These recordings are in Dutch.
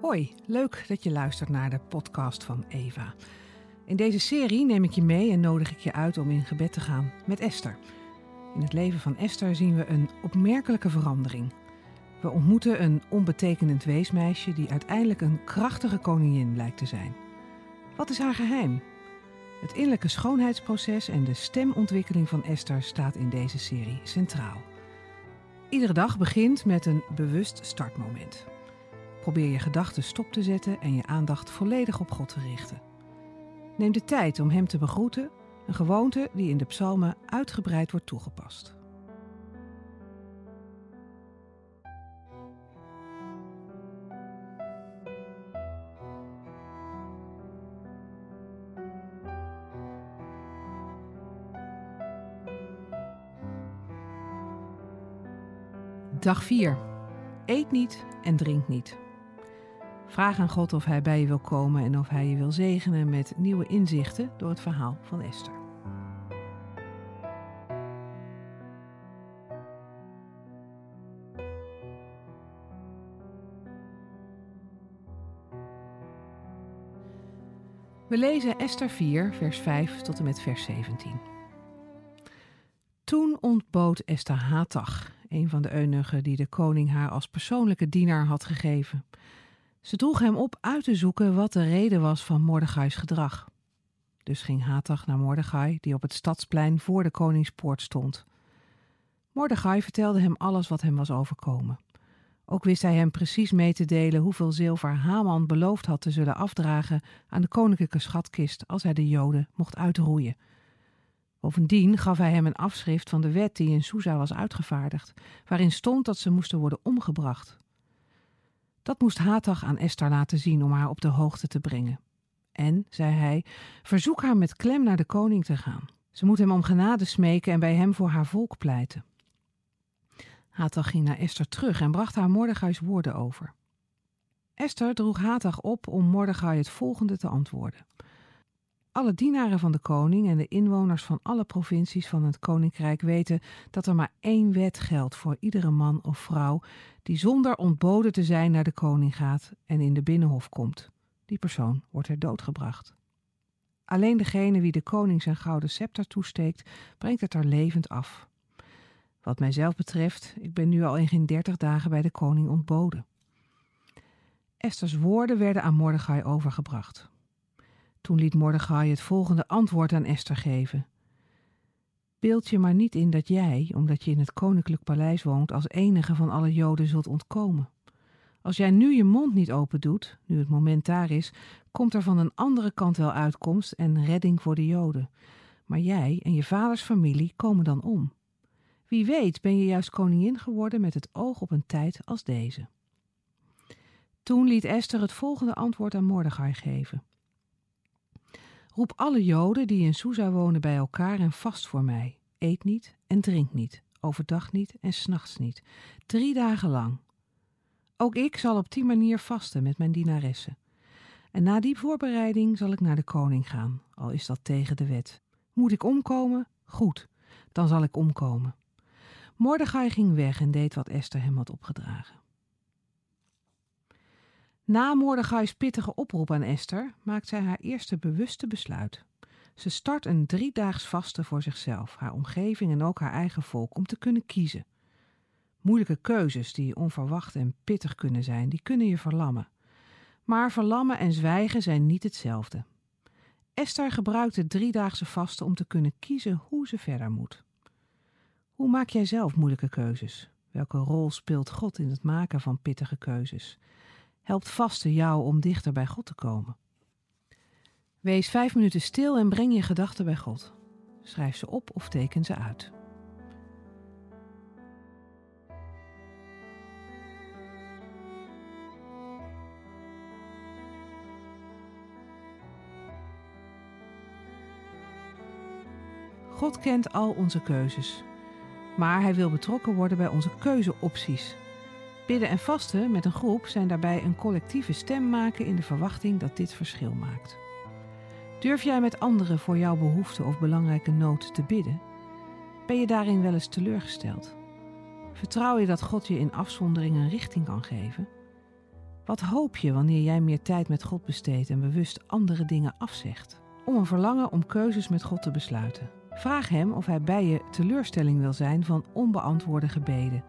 Hoi, leuk dat je luistert naar de podcast van Eva. In deze serie neem ik je mee en nodig ik je uit om in gebed te gaan met Esther. In het leven van Esther zien we een opmerkelijke verandering. We ontmoeten een onbetekenend weesmeisje die uiteindelijk een krachtige koningin blijkt te zijn. Wat is haar geheim? Het innerlijke schoonheidsproces en de stemontwikkeling van Esther staat in deze serie centraal. Iedere dag begint met een bewust startmoment. Probeer je gedachten stop te zetten en je aandacht volledig op God te richten. Neem de tijd om Hem te begroeten, een gewoonte die in de psalmen uitgebreid wordt toegepast. Dag 4. Eet niet en drink niet. Vraag aan God of Hij bij je wil komen en of Hij je wil zegenen met nieuwe inzichten door het verhaal van Esther. We lezen Esther 4, vers 5 tot en met vers 17. Toen ontbood Esther Hatach, een van de eunuchen die de koning haar als persoonlijke dienaar had gegeven. Ze droeg hem op uit te zoeken wat de reden was van Mordechai's gedrag. Dus ging Hatach naar Mordechai, die op het stadsplein voor de koningspoort stond. Mordechai vertelde hem alles wat hem was overkomen. Ook wist hij hem precies mee te delen hoeveel zilver Haman beloofd had te zullen afdragen aan de koninklijke schatkist als hij de Joden mocht uitroeien. Bovendien gaf hij hem een afschrift van de wet die in Susa was uitgevaardigd, waarin stond dat ze moesten worden omgebracht. Dat moest Hatag aan Esther laten zien om haar op de hoogte te brengen. En, zei hij, verzoek haar met klem naar de koning te gaan. Ze moet hem om genade smeken en bij hem voor haar volk pleiten. Hatag ging naar Esther terug en bracht haar Mordechai's woorden over. Esther droeg Hatag op om Mordechai het volgende te antwoorden. Alle dienaren van de koning en de inwoners van alle provincies van het koninkrijk weten dat er maar één wet geldt voor iedere man of vrouw die zonder ontboden te zijn naar de koning gaat en in de binnenhof komt. Die persoon wordt er doodgebracht. Alleen degene wie de koning zijn gouden scepter toesteekt, brengt het er levend af. Wat mijzelf betreft, ik ben nu al in geen dertig dagen bij de koning ontboden. Esther's woorden werden aan Mordechai overgebracht. Toen liet Mordechai het volgende antwoord aan Esther geven. Beeld je maar niet in dat jij, omdat je in het koninklijk paleis woont, als enige van alle Joden zult ontkomen. Als jij nu je mond niet open doet, nu het moment daar is, komt er van een andere kant wel uitkomst en redding voor de Joden. Maar jij en je vaders familie komen dan om. Wie weet ben je juist koningin geworden met het oog op een tijd als deze. Toen liet Esther het volgende antwoord aan Mordechai geven. Roep alle Joden die in Susa wonen bij elkaar en vast voor mij. Eet niet en drink niet, overdag niet en s'nachts niet, drie dagen lang. Ook ik zal op die manier vasten met mijn dienaressen. En na die voorbereiding zal ik naar de koning gaan, al is dat tegen de wet. Moet ik omkomen? Goed, dan zal ik omkomen. Mordechai ging weg en deed wat Esther hem had opgedragen. Na Mordechai's pittige oproep aan Esther maakt zij haar eerste bewuste besluit. Ze start een driedaags vaste voor zichzelf, haar omgeving en ook haar eigen volk om te kunnen kiezen. Moeilijke keuzes die onverwacht en pittig kunnen zijn, die kunnen je verlammen. Maar verlammen en zwijgen zijn niet hetzelfde. Esther gebruikt het driedaagse vaste om te kunnen kiezen hoe ze verder moet. Hoe maak jij zelf moeilijke keuzes? Welke rol speelt God in het maken van pittige keuzes? Helpt vasten jou om dichter bij God te komen. Wees vijf minuten stil en breng je gedachten bij God. Schrijf ze op of teken ze uit. God kent al onze keuzes, maar Hij wil betrokken worden bij onze keuzeopties Bidden en vasten met een groep zijn daarbij een collectieve stem maken in de verwachting dat dit verschil maakt. Durf jij met anderen voor jouw behoefte of belangrijke nood te bidden? Ben je daarin wel eens teleurgesteld? Vertrouw je dat God je in afzondering een richting kan geven? Wat hoop je wanneer jij meer tijd met God besteedt en bewust andere dingen afzegt? Om een verlangen om keuzes met God te besluiten. Vraag Hem of Hij bij je teleurstelling wil zijn van onbeantwoorde gebeden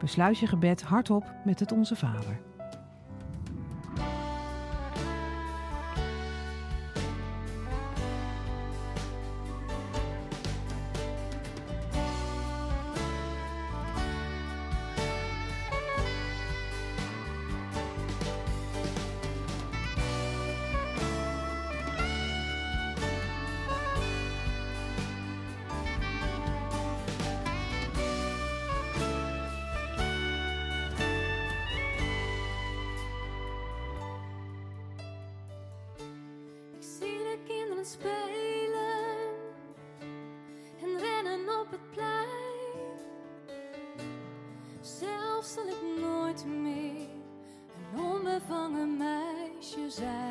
Besluit je gebed hardop met het Onze Vader. zal ik nooit meer een onbevangen meisje zijn.